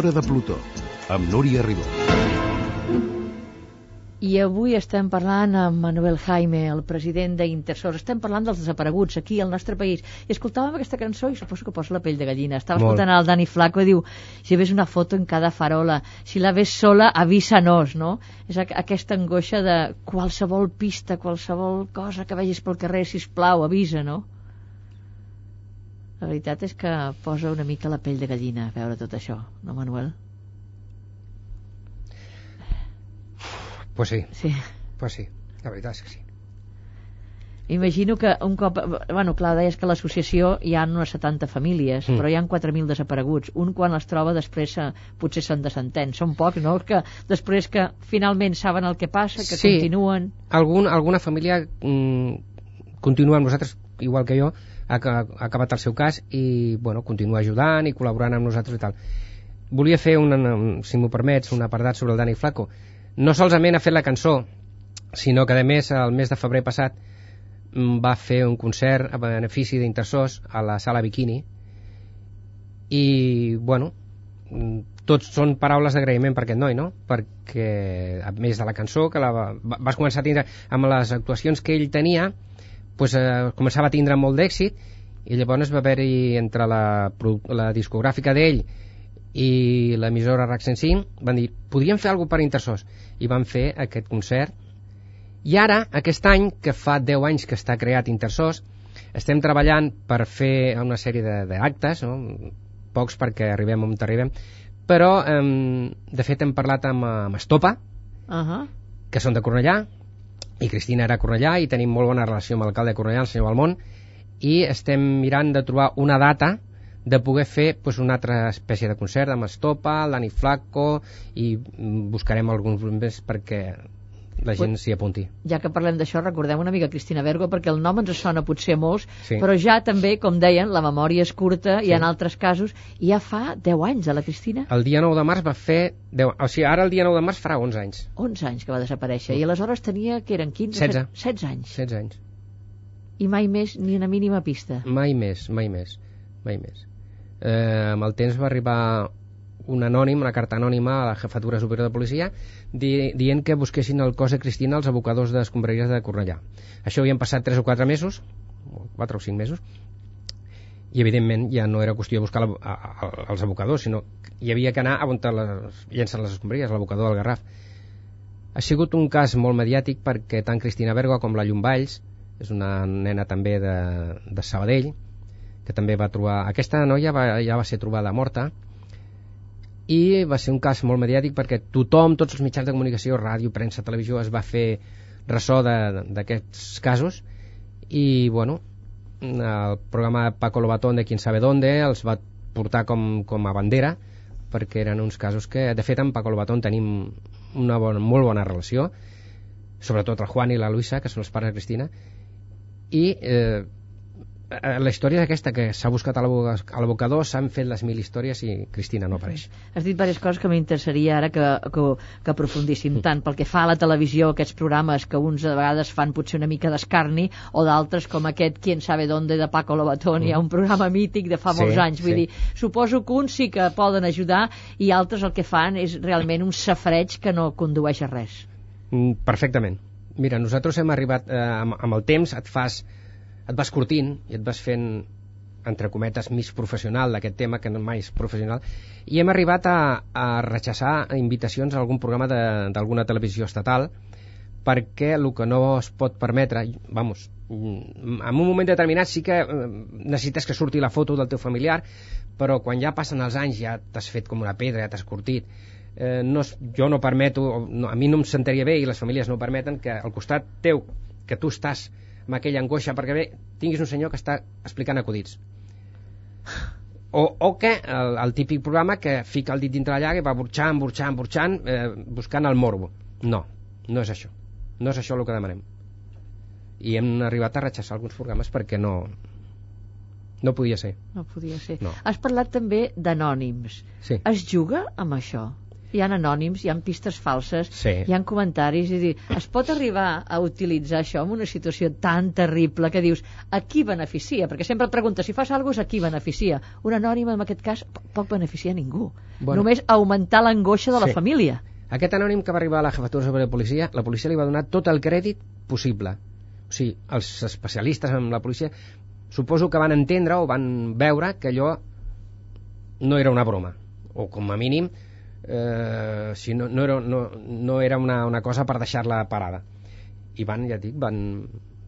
L'Hora de Plutó, amb Núria Ribó. I avui estem parlant amb Manuel Jaime, el president d'Intersors. Estem parlant dels desapareguts aquí al nostre país. I escoltàvem aquesta cançó i suposo que posa la pell de gallina. Estava Molt. escoltant el Dani Flaco i diu si ves una foto en cada farola, si la ves sola, avisa-nos, no? És aqu aquesta angoixa de qualsevol pista, qualsevol cosa que vegis pel carrer, si plau, avisa, no? La veritat és que posa una mica la pell de gallina veure tot això, no, Manuel? pues sí, Sí. pues sí, la veritat és que sí Imagino que un cop... Bueno, clar, deies que l'associació hi ha unes 70 famílies, Mm. però hi ha 4.000 desapareguts. Un quan els troba després se, potser se'n desentén. Són pocs, no? Que després que finalment saben el que passa, que Sí. continuen... Algun, alguna família mm, continua amb nosaltres, igual que jo, ha, ha acabat el seu cas i bueno, continua ajudant i col·laborant amb nosaltres i tal. Volia fer, una, un, si m'ho permets, un apartat sobre el Dani Flaco. No solament ha fet la cançó, sinó que a més el mes de febrer passat mm, va fer un concert a benefici d'Intersors a la sala Bikini i bueno mm, tots són paraules d'agraïment per aquest noi, no? Perquè, a més de la cançó, que la va- vas començar a tindre amb les actuacions que ell tenia, pues, eh, començava a tindre molt d'èxit, i llavors va haver-hi entre la, la discogràfica d'ell i l'emissora RAC 105 van dir, podríem fer alguna per Intersos i van fer aquest concert i ara, aquest any, que fa 10 anys que està creat Intersos, estem treballant per fer una sèrie de- d'actes, no? pocs perquè arribem on arribem, però eh, de fet hem parlat amb, amb Estopa, Uh -huh. que són de Cornellà, i Cristina era a Cornellà, i tenim molt bona relació amb l'alcalde de Cornellà, el senyor Balmont, i estem mirant de trobar una data de poder fer pues, una altra espècie de concert amb Estopa, l'Ani Flaco, i buscarem alguns més perquè la gent s'hi apunti. Ja que parlem d'això, recordem una mica Cristina Bergo, perquè el nom ens sona potser a molts, Sí. però ja també, com deien, la memòria és curta Sí. i en altres casos, ja fa 10 anys de la Cristina, El dia 9 de març va fer... 10, o sigui, ara el dia 9 de març farà 11 anys. 11 anys que va desaparèixer, i aleshores tenia, que eren 15? 16. 16 anys. 16 anys. I mai més ni una mínima pista. Mai més, mai més, mai més. Eh, amb el temps va arribar un anònim, una carta anònima a la jefatura superior de policia di dient que busquessin el cos de Cristina als abocadors d'escombraries de Cornellà. Això havien passat 3 o 4 mesos, o 4 o 5 mesos, i evidentment ja no era qüestió de buscar la, a, a, els abocadors, sinó que hi havia que anar a on les, llencen les escombraries, l'abocador del Garraf. Ha sigut un cas molt mediàtic perquè tant Cristina Bergo com la Llomballs, és una nena també de, de Sabadell, que també va trobar... Aquesta noia va, ja va ser trobada morta i va ser un cas molt mediàtic perquè tothom, tots els mitjans de comunicació, ràdio, premsa, televisió, es va fer ressò d'aquests casos. I, bueno, el programa de Paco Lobatón de Quien sabe dónde els va portar com, com a bandera perquè eren uns casos que, de fet, amb Paco Lobatón tenim una bona, molt bona relació sobretot el Juan i la Luisa, que són els pares de Cristina. I eh, la història és aquesta, que s'ha buscat a l'abo- a l'abocador, s'han fet les mil històries i Cristina no apareix. Has dit diverses coses que m'interessaria ara que, que, que aprofundíssim tant pel que fa a la televisió, aquests programes que uns de vegades fan potser una mica d'escarni o d'altres com aquest Quién sabe dónde de Paco Lobatón, hi ha un programa mític de fa Sí, molts anys, vull sí. dir, suposo que uns sí que poden ajudar i altres el que fan és realment un safreig que no condueix a res. Mm, Perfectament. Mira, nosaltres hem arribat, eh, amb, amb el temps et fas et vas curtint i et vas fent entre cometes mig professional d'aquest tema que no mai és professional. I hem arribat a, a rechaçar invitacions a algun programa d'alguna televisió estatal perquè el que no es pot permetre vamos, mm, en un moment determinat sí que eh, necessites que surti la foto del teu familiar però quan ja passen els anys ja t'has fet com una pedra, ja t'has curtit eh, no, jo no permeto no, a mi no em sentaria bé i les famílies no permeten que al costat teu que tu estàs amb aquella angoixa perquè bé, tinguis un senyor que està explicant acudits o, o que el, el típic programa que fica el dit dintre la llaga i va burxant, burxant, burxant eh, buscant el morbo no, no és això no és això el que demanem i hem arribat a rechaçar alguns programes perquè no no podia ser No podia ser. No. Has parlat també d'anònims. sí. Es juga amb això? Hi ha anònims, hi ha pistes falses, Sí. hi ha comentaris, és dir, es pot arribar a utilitzar això en una situació tan terrible que dius, a qui beneficia? Perquè sempre et preguntes, si fas alguna cosa, a qui beneficia? Un anònim, en aquest cas, po- poc beneficia a ningú. Bueno. Només augmentar l'angoixa de la Sí. família. Aquest anònim que va arribar a la jefatura sobre la policia, la policia li va donar tot el crèdit possible. O sigui, els especialistes en la policia suposo que van entendre o van veure que allò no era una broma. O com a mínim, eh, si no, no era, no, no era una, una cosa per deixar-la parada. I van, ja dic, van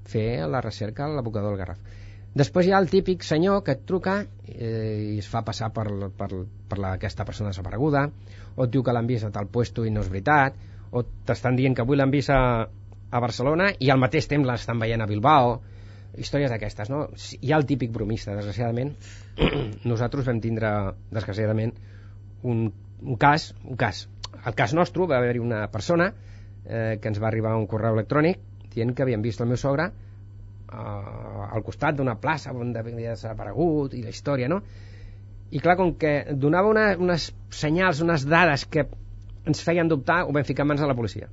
fer la recerca a l'abocador del Garraf. Després hi ha el típic senyor que et truca eh, i es fa passar per, per, per la, aquesta persona desapareguda, o et diu que l'han vist a tal puesto i no és veritat, o t'estan dient que avui l'han vist a, a Barcelona i al mateix temps l'estan veient a Bilbao, històries d'aquestes, no? Hi ha el típic bromista, desgraciadament. Nosaltres vam tindre, desgraciadament, un, un cas, un cas. El cas nostre va haver-hi una persona eh, que ens va arribar un correu electrònic dient que havien vist el meu sogre eh, al costat d'una plaça on havia desaparegut i la història, no? I clar, com que donava una, unes senyals, unes dades que ens feien dubtar, ho vam ficar mans de la policia.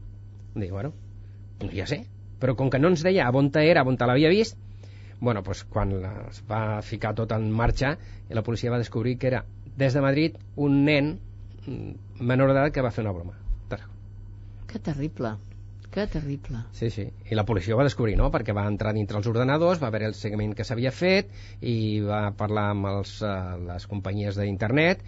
Dir, bueno, doncs ja sé, però com que no ens deia on era, on l'havia vist, bueno, doncs quan es va ficar tot en marxa, la policia va descobrir que era des de Madrid un nen menor d'edat que va fer una broma. Que terrible, que terrible. Sí, sí. I la policia ho va descobrir, no? Perquè va entrar dintre els ordenadors, va veure el seguiment que s'havia fet i va parlar amb els, uh, les companyies d'internet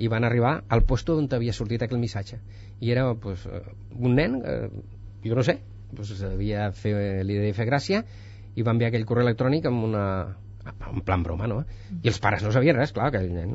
i van arribar al puesto on havia sortit aquell missatge. I era pues, eh, un nen, eh, jo no sé, pues, havia fer, li devia fer gràcia i va enviar aquell correu electrònic amb una en plan broma, no? I els pares no sabien res, clar, aquell nen.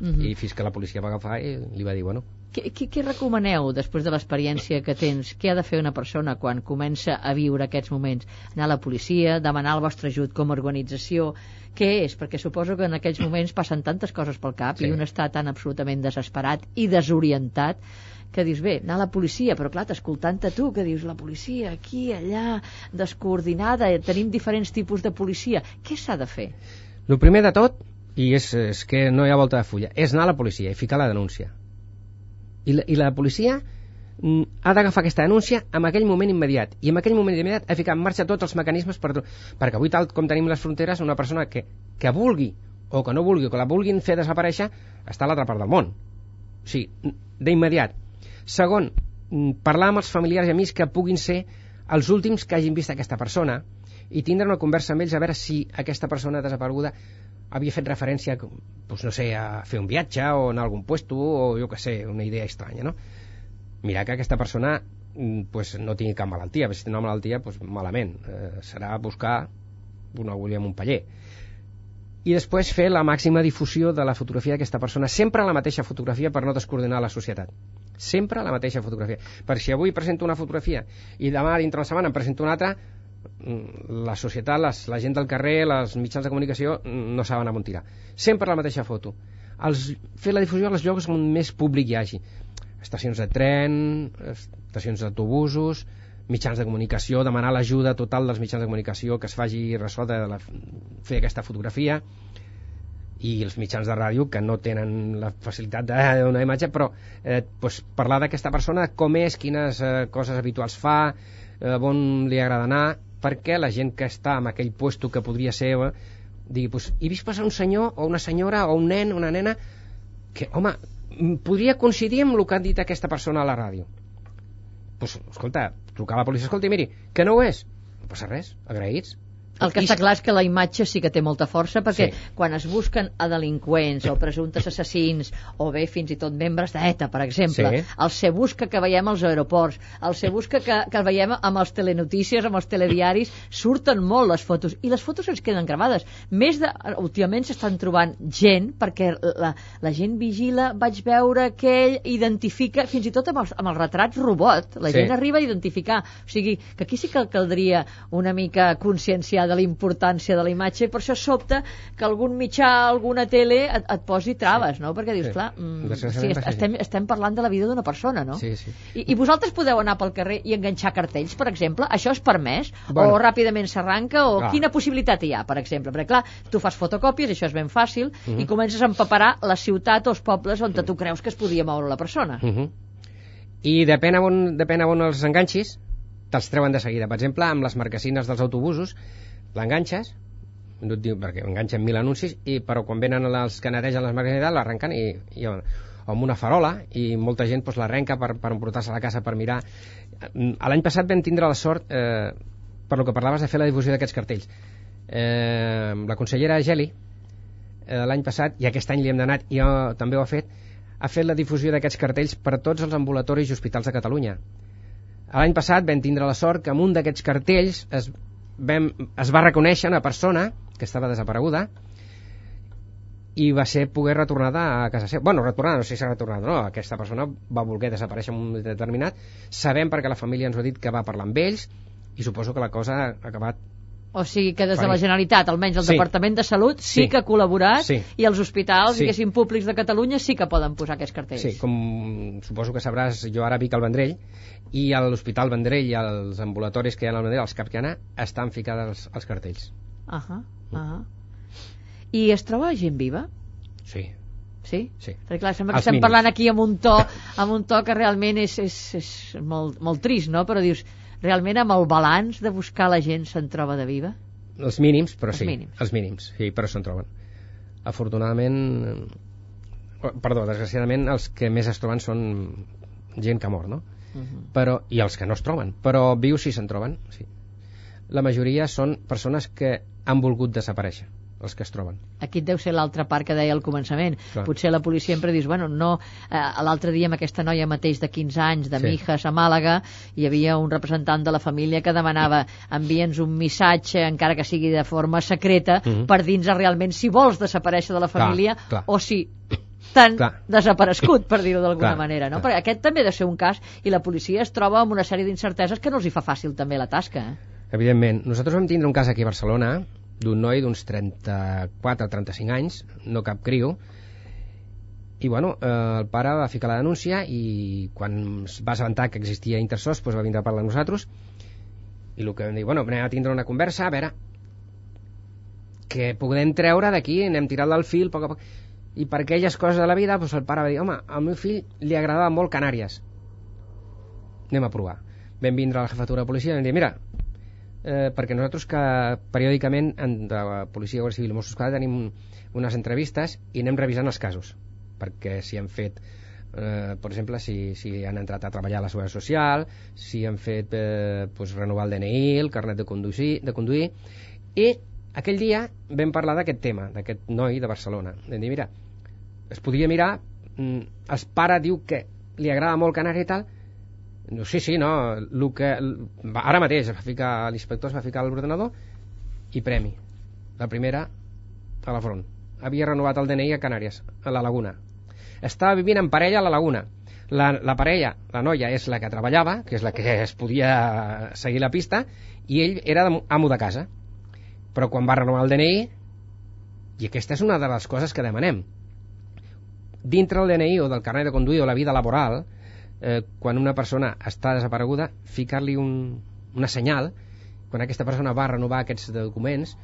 Mhm. I fins que la policia va agafar i li va dir, bueno, Què, què, què recomaneu després de l'experiència que tens? Què ha de fer una persona quan comença a viure aquests moments? Anar a la policia, demanar el vostre ajut com a organització? Què és? Perquè suposo que en aquells moments passen tantes coses pel cap Sí. i un està tan absolutament desesperat i desorientat que dius, bé, anar a la policia, però clar, escoltant-te tu, que dius, la policia aquí, allà, descoordinada, tenim diferents tipus de policia. Què s'ha de fer? El primer de tot, i és, és que no hi ha volta de fulla, és anar a la policia i ficar la denúncia. I la, i la policia mm, ha d'agafar aquesta denúncia en aquell moment immediat. I en aquell moment immediat ha ficat en marxa tots els mecanismes per, perquè avui tal com tenim les fronteres una persona que, que vulgui o que no vulgui o que la vulguin fer desaparèixer està a l'altra part del món. O sigui, d'immediat. Segon, mm, parlar amb els familiars i amics que puguin ser els últims que hagin vist aquesta persona i tindre una conversa amb ells a veure si aquesta persona desapareguda havia fet referència doncs no sé, a fer un viatge o anar a algun puesto o jo que sé, una idea estranya no? mirar que aquesta persona mm, pues, no tingui cap malaltia. Si té una malaltia, pues, malament. Eh, serà buscar una agulla amb un paller. I després fer la màxima difusió de la fotografia d'aquesta persona. Sempre la mateixa fotografia per no descoordinar la societat. Sempre la mateixa fotografia. Per si avui presento una fotografia i demà dintre la setmana en presento una altra la societat, les, la gent del carrer els mitjans de comunicació mm, no saben on tirar. Sempre la mateixa foto. Els, fer la difusió als llocs on més públic hi hagi. Estacions de tren estacions d'autobusos mitjans de comunicació, demanar l'ajuda total dels mitjans de comunicació que es faci ressò de la, fer aquesta fotografia i els mitjans de ràdio que no tenen la facilitat donar imatge però eh, pues, parlar d'aquesta persona com és, quines eh, coses habituals fa eh, on li agrada anar perquè la gent que està en aquell puesto que podria ser eh, digui, pues, he vist passar un senyor o una senyora o un nen, una nena que, home, podria coincidir amb el que ha dit aquesta persona a la ràdio. Pues, escolta, trucar a la policia escolta, miri, que no ho és. No passa res, agraïts El que està clar és que la imatge sí que té molta força perquè Sí. quan es busquen a delinqüents o presumptes assassins o bé fins i tot membres d'ETA, per exemple, Sí. el se busca que veiem als aeroports, el se busca que, que veiem amb els telenotícies, amb els telediaris, surten molt les fotos i les fotos ens queden gravades. Més de, últimament s'estan trobant gent perquè la, la gent vigila, vaig veure aquell, identifica, fins i tot amb els, amb els retrats robot, la Sí. gent arriba a identificar. O sigui, que aquí sí que caldria una mica conscienciar de la importància de la imatge i per això sobta que algun mitjà, alguna tele et, et posi traves, no? Perquè dius, Sí. clar, mm, sí, estem, estem parlant de la vida d'una persona, no? Sí, sí. I, I vosaltres podeu anar pel carrer i enganxar cartells, per exemple? Això és permès? Bueno. o ràpidament s'arranca? O Clar. quina possibilitat hi ha, per exemple? Perquè, clar, tu fas fotocòpies, això és ben fàcil, Mhm. i comences a empaparar la ciutat o els pobles on tu creus que es podia moure la persona. Uh -huh. I depèn on, depèn on els enganxis, te'ls treuen de seguida. Per exemple, amb les marquesines dels autobusos, l'enganxes, no diu perquè enganxen mil anuncis, i, però quan venen els que netegen les marquesines l'arrenquen i, i amb una farola i molta gent doncs, l'arrenca per, per emportar-se a la casa per mirar. A l'any passat vam tindre la sort eh, per lo que parlaves de fer la difusió d'aquests cartells. Eh, la consellera Geli eh, l'any passat, i aquest any li hem donat i jo també ho ha fet, ha fet la difusió d'aquests cartells per a tots els ambulatoris i hospitals de Catalunya. L'any passat vam tindre la sort que amb un d'aquests cartells es, vam, es va reconèixer una persona que estava desapareguda i va ser poder retornada a casa seva. Bueno, retornada, no sé si s'ha retornat o no. Aquesta persona va voler desaparèixer en un moment determinat. Sabem perquè la família ens ho ha dit que va parlar amb ells i suposo que la cosa ha acabat O sigui que des de la Generalitat, almenys el Sí. Departament de Salut, sí, Sí. que ha col·laborat Sí. i els hospitals, Sí. diguéssim, públics de Catalunya sí que poden posar aquests cartells. Sí, com suposo que sabràs, jo ara vic al Vendrell i a l'Hospital Vendrell i als ambulatoris que hi ha al Vendrell, als CAP que hi ha, estan ficades els, els cartells. Ahà, ahà. I es troba gent viva? Sí, Sí? sí. Perquè clar, sembla que Els estem mínims. parlant aquí amb un to, amb un to que realment és, és, és molt, molt trist, no? Però dius, realment amb el balanç de buscar la gent se'n troba de viva? Els mínims, però Els sí. mínims. Els mínims, sí, però se'n troben. Afortunadament, perdó, desgraciadament els que més es troben són gent que mor, no? Uh -huh. però, i els que no es troben, però vius sí se'n troben, sí. La majoria són persones que han volgut desaparèixer, els que es troben. Aquí deu ser l'altra part que deia al començament. Clar. Potser la policia sempre dius, bueno, no... Eh, L'altre dia amb aquesta noia mateix de 15 anys, de Sí. Mijas a Màlaga, hi havia un representant de la família que demanava envia'ns un missatge, encara que sigui de forma secreta, Mhm. per dir-nos realment si vols desaparèixer de la Clar, família clar. o si t'han Clar. desaparegut, per dir-ho d'alguna Clar, manera, no? clar. Perquè aquest també ha de ser un cas i la policia es troba amb una sèrie d'incerteses que no els hi fa fàcil també la tasca, eh? Evidentment. Nosaltres vam tindre un cas aquí a Barcelona d'un noi d'uns 34 o 35 anys, no cap criu, i bueno, eh, el pare va ficar la denúncia i quan es va assabentar que existia Intersos doncs va vindre a parlar amb nosaltres. I el que vam dir, bueno, anem a tindre una conversa a veure què podem treure d'aquí, anem tirant del fil a poc a poc i per aquelles coses de la vida doncs el pare va dir, home, al meu fill li agradava molt Canàries anem a provar. Vam vindre a la jefatura de policia i vam dir, mira eh, perquè nosaltres que periòdicament en de la policia, Guàrdia Civil i Mossos d'Esquadra tenim unes entrevistes i anem revisant els casos. Perquè si han fet eh, per exemple si, si han entrat a treballar a la Seguretat Social si han fet eh, pues, renovar el DNI, el carnet de conduir, de conduir i aquell dia vam parlar d'aquest tema, d'aquest noi de Barcelona. Vam dir, mira, es podia mirar mm, el pare diu que li agrada molt Canària i tal no, sí, sí, no, el que, ara mateix va ficar l'inspector es va ficar l'ordenador i premi. La primera a la front. Havia renovat el DNI a Canàries a la Laguna. Estava vivint en parella a la Laguna. La, la parella, la noia és la que treballava que és la que es podia seguir la pista i ell era de- amo de casa. Però quan va renovar el DNI i aquesta és una de les coses que demanem dintre del DNI o del carnet de conduir o la vida laboral eh, quan una persona està desapareguda ficar-li un, una senyal quan aquesta persona va renovar aquests documents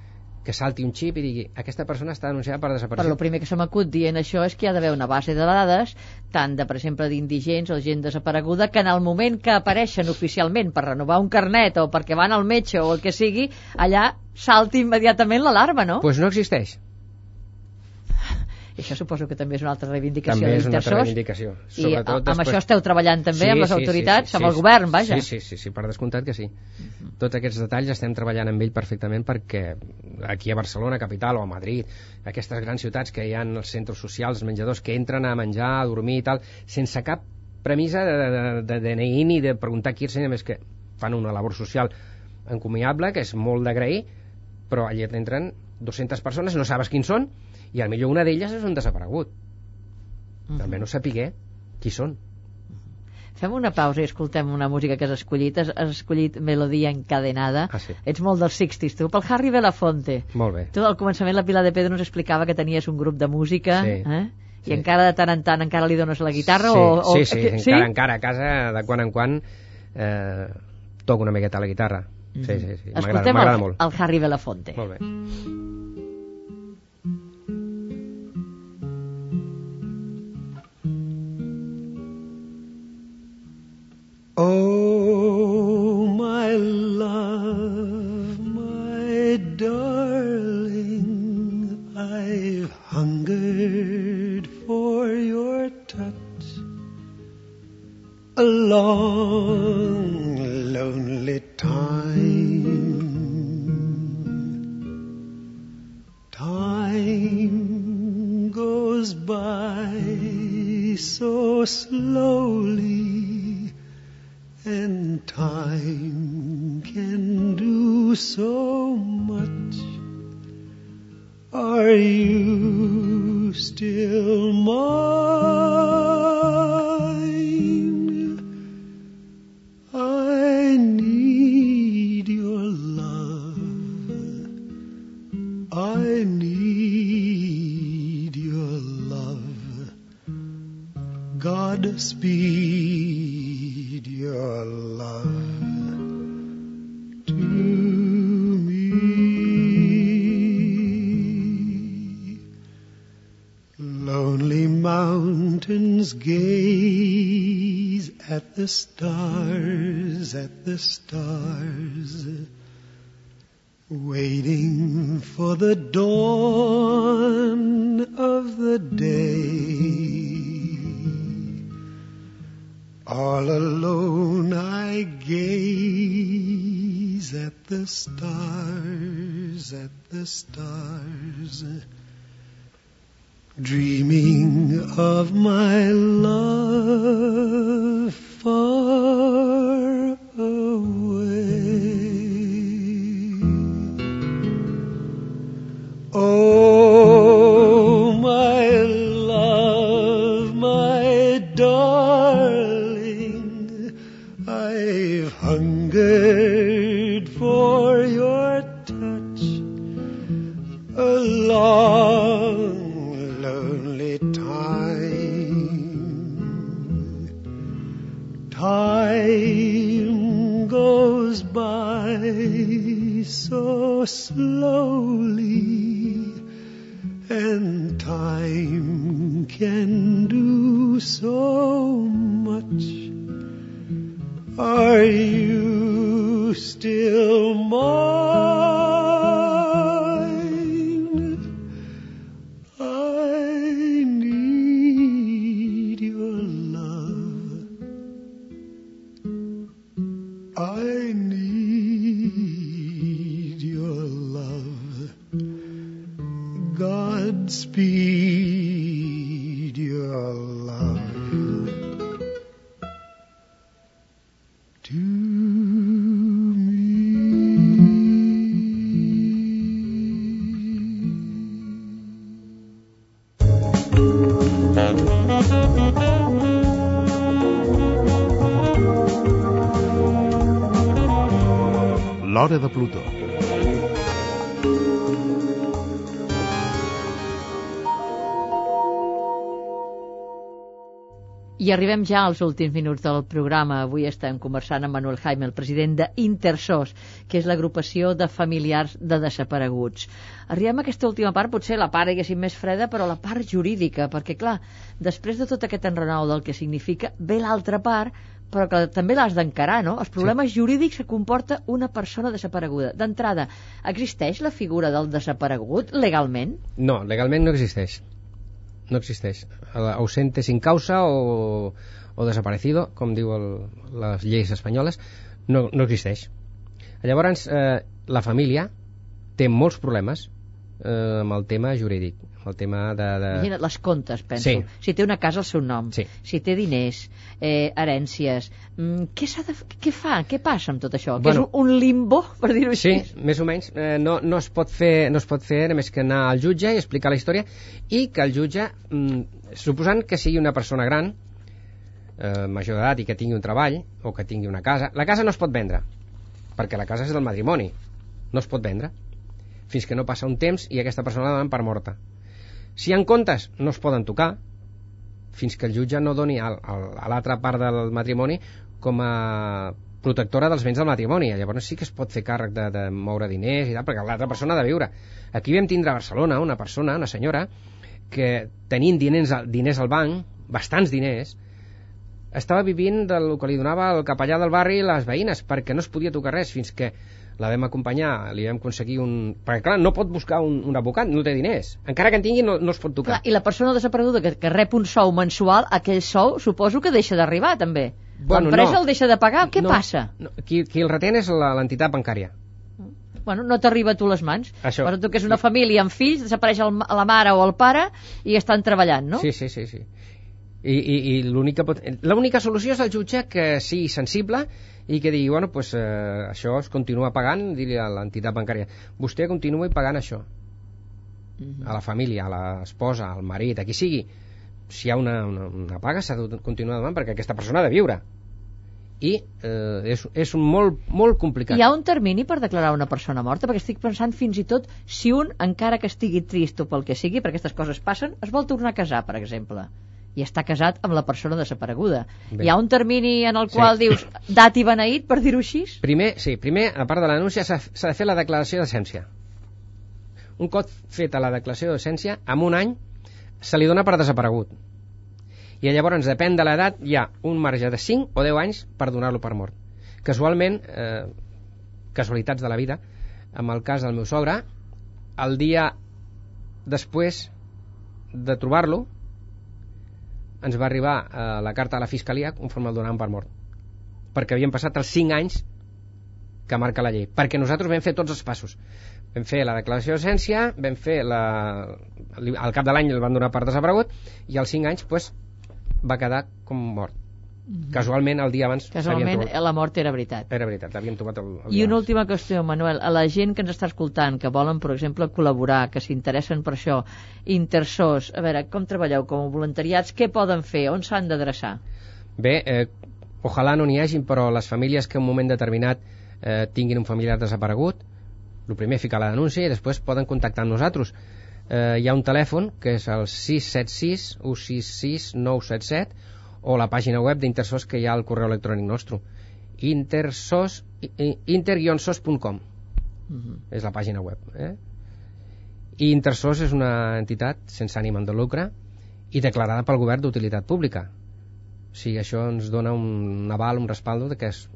que salti un xip i digui aquesta persona està denunciada per desaparició lo primer que se m'acut dient això és que hi ha d'haver una base de dades tant de, per exemple, d'indigents o gent desapareguda que en el moment que apareixen oficialment per renovar un carnet o perquè van al metge o el que sigui, allà salti immediatament l'alarma, no? pues no existeix I això suposo que també és una altra reivindicació també és una altra reivindicació I a- amb això esteu treballant també amb les autoritats, sí, amb el sí. govern, vaja. Sí, sí, sí, sí, per descomptat que sí. Tots aquests detalls estem treballant amb ell perfectament perquè aquí a Barcelona, capital, o a Madrid, aquestes grans ciutats que hi ha els centres socials, els menjadors, que entren a menjar, a dormir i tal, sense cap premissa de, de, de DNI ni de preguntar qui és, sinó més que fan una labor social encomiable, que és molt d'agrair, però allà entren 200 persones, no sabes quins són, i al millor una d'elles és un desaparegut. Mhm. Almenys sapiguer qui són. Fem una pausa i escoltem una música que has escollit. Has, has escollit Melodia encadenada. Ah, sí. Ets molt dels 60s, tu. Pel Harry Belafonte. Molt bé. Tu al començament la Pilar de Pedro ens explicava que tenies un grup de música Sí. eh? i Sí. encara de tant en tant encara li dones la guitarra sí, o, o... sí, sí, encara, encara a casa de quan en quan eh, toco una miqueta la guitarra sí, sí, sí, m'agrada Escoltem el, molt. el Harry Belafonte. molt bé. Oh, my love, my darling, I've hungered for your touch. A long, lonely time. So slowly and time can do so much. Are you still mine? Godspeed your love to me. Lonely mountains gaze at the stars, at the stars. Waiting for the dawn of the day. All alone I gaze at the stars, at the stars, dreaming of my love far L'Hora de Plutó. I arribem ja als últims minuts del programa. Avui estem conversant amb Manuel Jaime, el president d'Intersos, que és l'agrupació de familiars de desapareguts. Arribem a aquesta última part, potser la part, diguéssim, més freda, però la part jurídica, perquè, clar, després de tot aquest enrenou del que significa, ve l'altra part, però que també l'has d'encarar, no? Els problemes sí. jurídics que comporta una persona desapareguda. D'entrada, existeix la figura del desaparegut legalment? No, legalment no existeix. No existeix. Ausente sin causa o, o desaparecido, com diu el, les lleis espanyoles, no, no existeix. Llavors, eh, la família té molts problemes eh, amb el tema jurídic, amb el tema de... de... Imagina't les comptes, penso. Sí. Si té una casa al seu nom, Sí. si té diners, eh, herències, mm, què, de, què fa? Què passa amb tot això? Bueno. que és un, limbo, per dir-ho Sí, així? més o menys. Eh, no, no, es pot fer, no es pot fer res més que anar al jutge i explicar la història i que el jutge, mm, suposant que sigui una persona gran, eh, major d'edat i que tingui un treball o que tingui una casa, la casa no es pot vendre perquè la casa és del matrimoni no es pot vendre fins que no passa un temps i aquesta persona la donen per morta si hi ha comptes no es poden tocar fins que el jutge no doni al, al, a l'altra part del matrimoni com a protectora dels béns del matrimoni. Llavors sí que es pot fer càrrec de, de moure diners i tal, perquè l'altra persona ha de viure. Aquí vam tindre a Barcelona una persona, una senyora, que tenint diners, diners al banc, bastants diners, estava vivint del que li donava el capellà del barri i les veïnes, perquè no es podia tocar res fins que la vam acompanyar, li vam aconseguir un... Perquè, clar, no pot buscar un, un advocat, no té diners. Encara que en tingui, no, no es pot tocar. Clar, I la persona desapareguda que, que rep un sou mensual, aquell sou suposo que deixa d'arribar, també. Bueno, L'empresa no. el deixa de pagar, què no, passa? No, qui, qui el retén és la- l'entitat bancària. Bueno, no t'arriba a tu les mans. Això. Però tu que és una família amb fills, desapareix el, la mare o el pare i estan treballant, no? Sí, sí, sí, sí. I, i, i l'única pot... solució és el jutge que sigui sensible i que digui, bueno, pues, eh, això es continua pagant, dir a l'entitat bancària, vostè continuï pagant això Mhm. a la família, a l'esposa, al marit, a qui sigui. Si hi ha una, una, una paga s'ha de continuar donant perquè aquesta persona ha de viure. I eh, és, és un molt, molt complicat. Hi ha un termini per declarar una persona morta? Perquè estic pensant fins i tot si un, encara que estigui trist o pel que sigui, perquè aquestes coses passen, es vol tornar a casar, per exemple, i està casat amb la persona desapareguda. Bé. Hi ha un termini en el Sí. qual dius dat i beneït, per dir-ho així? Primer, sí, primer, a part de l'anúncia, s'ha s'ha de fer la declaració d'essència. Un cop feta la declaració d'essència, en un any se li dona per desaparegut. I llavors, depèn de l'edat, hi ha un marge de 5 o 10 anys per donar-lo per mort. Casualment, eh, casualitats de la vida, amb el cas del meu sogre, el dia després de trobar-lo, ens va arribar eh, la carta a la Fiscalia conforme el donaven per mort. Perquè havien passat els 5 anys que marca la llei. Perquè nosaltres vam fer tots els passos. Vam fer la declaració d'essència, vam fer la... al cap de l'any el van donar per desaparegut i als 5 anys pues, va quedar com mort. Casualment, el dia abans Casualment, trobat. la mort era veritat. Era veritat, l'havien trobat el, el I una abans. última qüestió, Manuel. A la gent que ens està escoltant, que volen, per exemple, col·laborar, que s'interessen per això, intersos, a veure, com treballeu com a voluntariats, què poden fer? On s'han d'adreçar? Bé, eh, ojalà no n'hi hagin, però les famílies que en un moment determinat eh, tinguin un familiar desaparegut, el primer ficar la denúncia i després poden contactar amb nosaltres. Eh, hi ha un telèfon que és el 676 166 977 o la pàgina web d'Intersos que hi ha al correu electrònic nostre. Intersos, inter-sos.com Mhm. és la pàgina web. Eh? I Intersos és una entitat sense ànim de lucre i declarada pel govern d'utilitat pública. O sigui, això ens dona un aval, un respaldo de que es,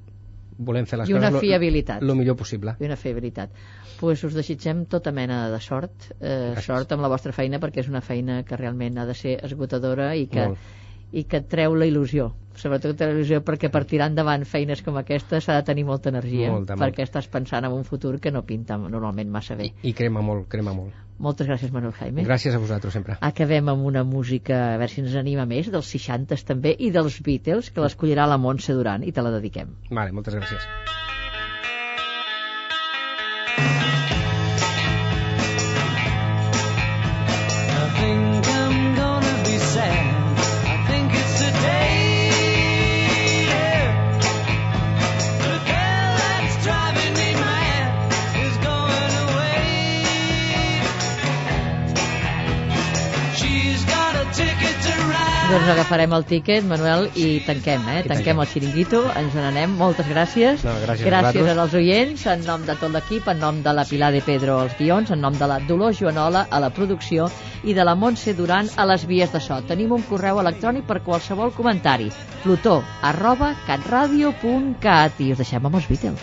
volem fer les I una coses lo- fiabilitat. lo millor possible. I una fiabilitat. pues us desitgem tota mena de sort, eh, Gràcies. sort amb la vostra feina, perquè és una feina que realment ha de ser esgotadora i que, Molt. I que et treu la il·lusió. Sobretot la il·lusió perquè per tirar endavant feines com aquesta s'ha de tenir molta energia, Molta, molta. perquè estàs pensant en un futur que no pinta normalment massa bé. I crema molt, crema molt. Moltes gràcies, Manuel Jaime. Gràcies a vosaltres sempre. Acabem amb una música, a veure si ens anima més, dels 60s també, i dels Beatles, que l'escollirà la Montse Duran, i te la dediquem. Vale, moltes gràcies. Agafarem el tíquet, Manuel, i tanquem, eh? I Tanquem tanquem. el xiringuito, ens n'anem. Moltes gràcies. No, gràcies a gràcies vosaltres. als oients, en nom de tot l'equip, en nom de la Pilar de Pedro als guions, en nom de la Dolors Joanola a la producció i de la Montse Duran a les vies de so. Tenim un correu electrònic per qualsevol comentari. plutó arroba catradio.cat i us deixem amb els Beatles.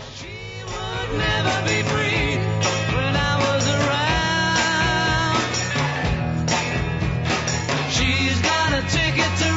would never be free when I was around. She's got a ticket to